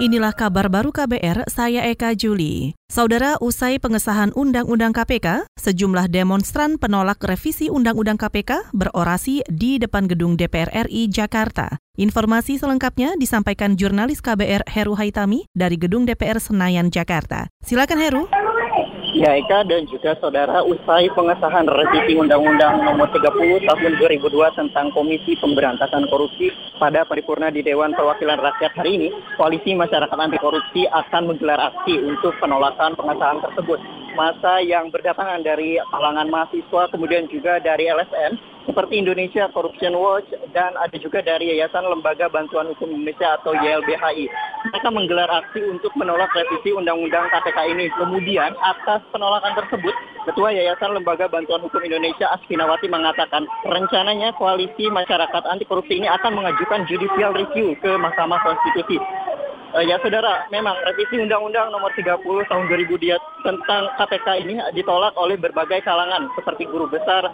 Inilah kabar baru KBR, saya Eka Juli. Saudara, usai pengesahan Undang-Undang KPK, sejumlah demonstran penolak revisi Undang-Undang KPK berorasi di depan gedung DPR RI Jakarta. Informasi selengkapnya disampaikan jurnalis KBR Heru Haitami dari gedung DPR Senayan, Jakarta. Silakan Heru. Ya dan juga saudara usai pengesahan revisi Undang-Undang Nomor 30 Tahun 2002 tentang Komisi Pemberantasan Korupsi pada paripurna di Dewan Perwakilan Rakyat hari ini, Koalisi Masyarakat Anti Korupsi akan menggelar aksi untuk penolakan pengesahan tersebut. Masa yang berdatangan dari kalangan mahasiswa kemudian juga dari LSM seperti Indonesia Corruption Watch dan ada juga dari Yayasan Lembaga Bantuan Hukum Indonesia atau YLBHI. Mereka menggelar aksi untuk menolak revisi Undang-Undang KPK ini. Kemudian atas penolakan tersebut, Ketua Yayasan Lembaga Bantuan Hukum Indonesia Asfinawati mengatakan rencananya koalisi masyarakat anti korupsi ini akan mengajukan judicial review ke Mahkamah Konstitusi. Uh, ya saudara, memang revisi Undang-Undang Nomor 30 Tahun 2000 tentang KPK ini ditolak oleh berbagai kalangan seperti guru besar,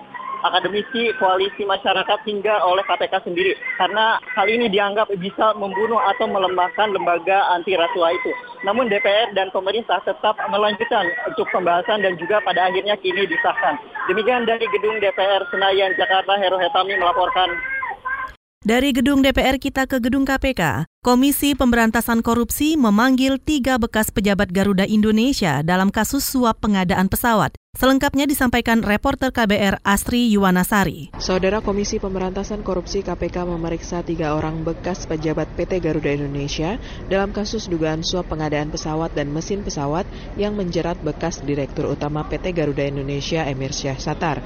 akademisi, koalisi masyarakat hingga oleh KPK sendiri. Karena hal ini dianggap bisa membunuh atau melemahkan lembaga anti rasuah itu. Namun DPR dan pemerintah tetap melanjutkan untuk pembahasan dan juga pada akhirnya kini disahkan. Demikian dari gedung DPR Senayan, Jakarta, Heru Hetami melaporkan. Dari gedung DPR kita ke gedung KPK, Komisi Pemberantasan Korupsi memanggil tiga bekas pejabat Garuda Indonesia dalam kasus suap pengadaan pesawat. Selengkapnya disampaikan reporter KBR Astri Yuwanasari. Saudara Komisi Pemberantasan Korupsi KPK memeriksa tiga orang bekas pejabat PT Garuda Indonesia dalam kasus dugaan suap pengadaan pesawat dan mesin pesawat yang menjerat bekas Direktur Utama PT Garuda Indonesia Emir Syah Satar.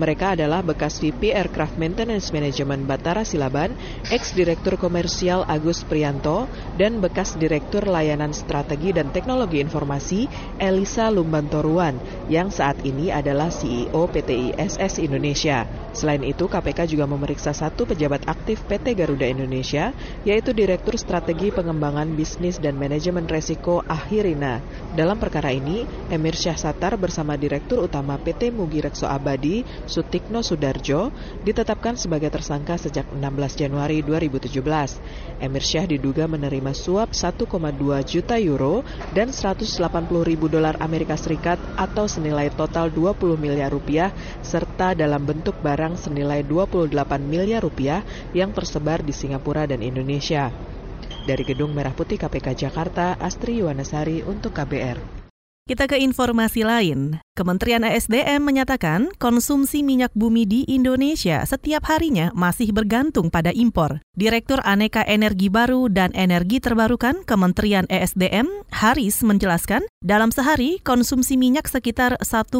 Mereka adalah bekas VP Aircraft Maintenance Management Batara Silaban, ex-direktur komersial Agus Prianto, dan bekas direktur layanan strategi dan teknologi informasi Elisa Lumbantoruan yang saat ini adalah CEO PT ISS Indonesia. Selain itu, KPK juga memeriksa satu pejabat aktif PT Garuda Indonesia, yaitu Direktur Strategi Pengembangan Bisnis dan Manajemen Resiko Ahirina. Dalam perkara ini, Emir Syahsatar bersama Direktur Utama PT Mugi Rekso Abadi, Sutikno Sudarjo, ditetapkan sebagai tersangka sejak 16 Januari 2017. Emir Syah diduga menerima suap 1,2 juta euro dan 180 ribu dolar Amerika Serikat atau senilai total 20 miliar rupiah serta dalam bentuk barang barang senilai 28 miliar rupiah yang tersebar di Singapura dan Indonesia. Dari Gedung Merah Putih KPK Jakarta, Astri Yuwanasari untuk KBR. Kita ke informasi lain. Kementerian ESDM menyatakan konsumsi minyak bumi di Indonesia setiap harinya masih bergantung pada impor. Direktur Aneka Energi Baru dan Energi Terbarukan Kementerian ESDM, Haris, menjelaskan dalam sehari konsumsi minyak sekitar 1,5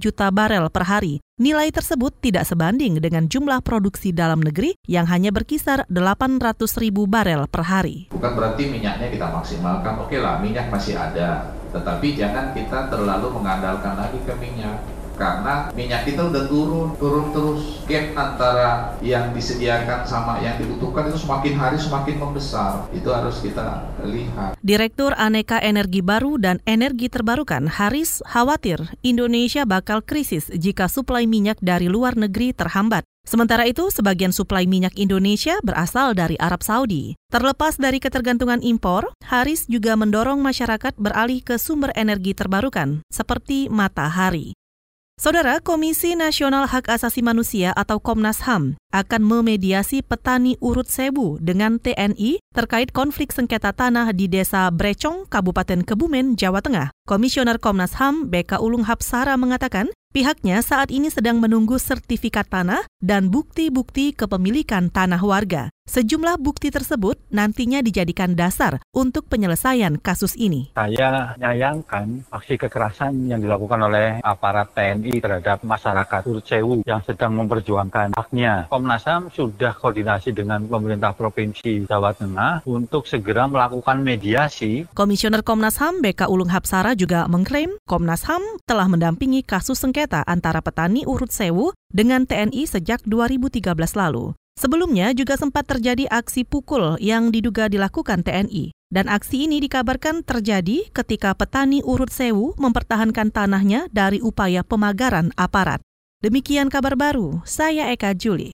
juta barel per hari. Nilai tersebut tidak sebanding dengan jumlah produksi dalam negeri yang hanya berkisar 800 ribu barel per hari. Bukan berarti minyaknya kita maksimalkan, oke lah minyak masih ada, tetapi jangan kita terlalu mengandalkan lagi ke minyak karena minyak kita udah turun turun terus gap antara yang disediakan sama yang dibutuhkan itu semakin hari semakin membesar itu harus kita lihat Direktur Aneka Energi Baru dan Energi Terbarukan Haris khawatir Indonesia bakal krisis jika suplai minyak dari luar negeri terhambat Sementara itu, sebagian suplai minyak Indonesia berasal dari Arab Saudi. Terlepas dari ketergantungan impor, Haris juga mendorong masyarakat beralih ke sumber energi terbarukan, seperti matahari. Saudara Komisi Nasional Hak Asasi Manusia atau Komnas HAM akan memediasi petani urut sebu dengan TNI terkait konflik sengketa tanah di Desa Brecong, Kabupaten Kebumen, Jawa Tengah. Komisioner Komnas HAM BK Ulung Hapsara mengatakan Pihaknya saat ini sedang menunggu sertifikat tanah dan bukti-bukti kepemilikan tanah warga. Sejumlah bukti tersebut nantinya dijadikan dasar untuk penyelesaian kasus ini. Saya menyayangkan aksi kekerasan yang dilakukan oleh aparat TNI terhadap masyarakat Urcewu yang sedang memperjuangkan haknya. Komnas HAM sudah koordinasi dengan pemerintah Provinsi Jawa Tengah untuk segera melakukan mediasi. Komisioner Komnas HAM BK Ulung Hapsara juga mengklaim Komnas HAM telah mendampingi kasus sengketa antara petani urut sewu dengan TNI sejak 2013 lalu. Sebelumnya juga sempat terjadi aksi pukul yang diduga dilakukan TNI. Dan aksi ini dikabarkan terjadi ketika petani urut sewu mempertahankan tanahnya dari upaya pemagaran aparat. Demikian kabar baru, saya Eka Juli.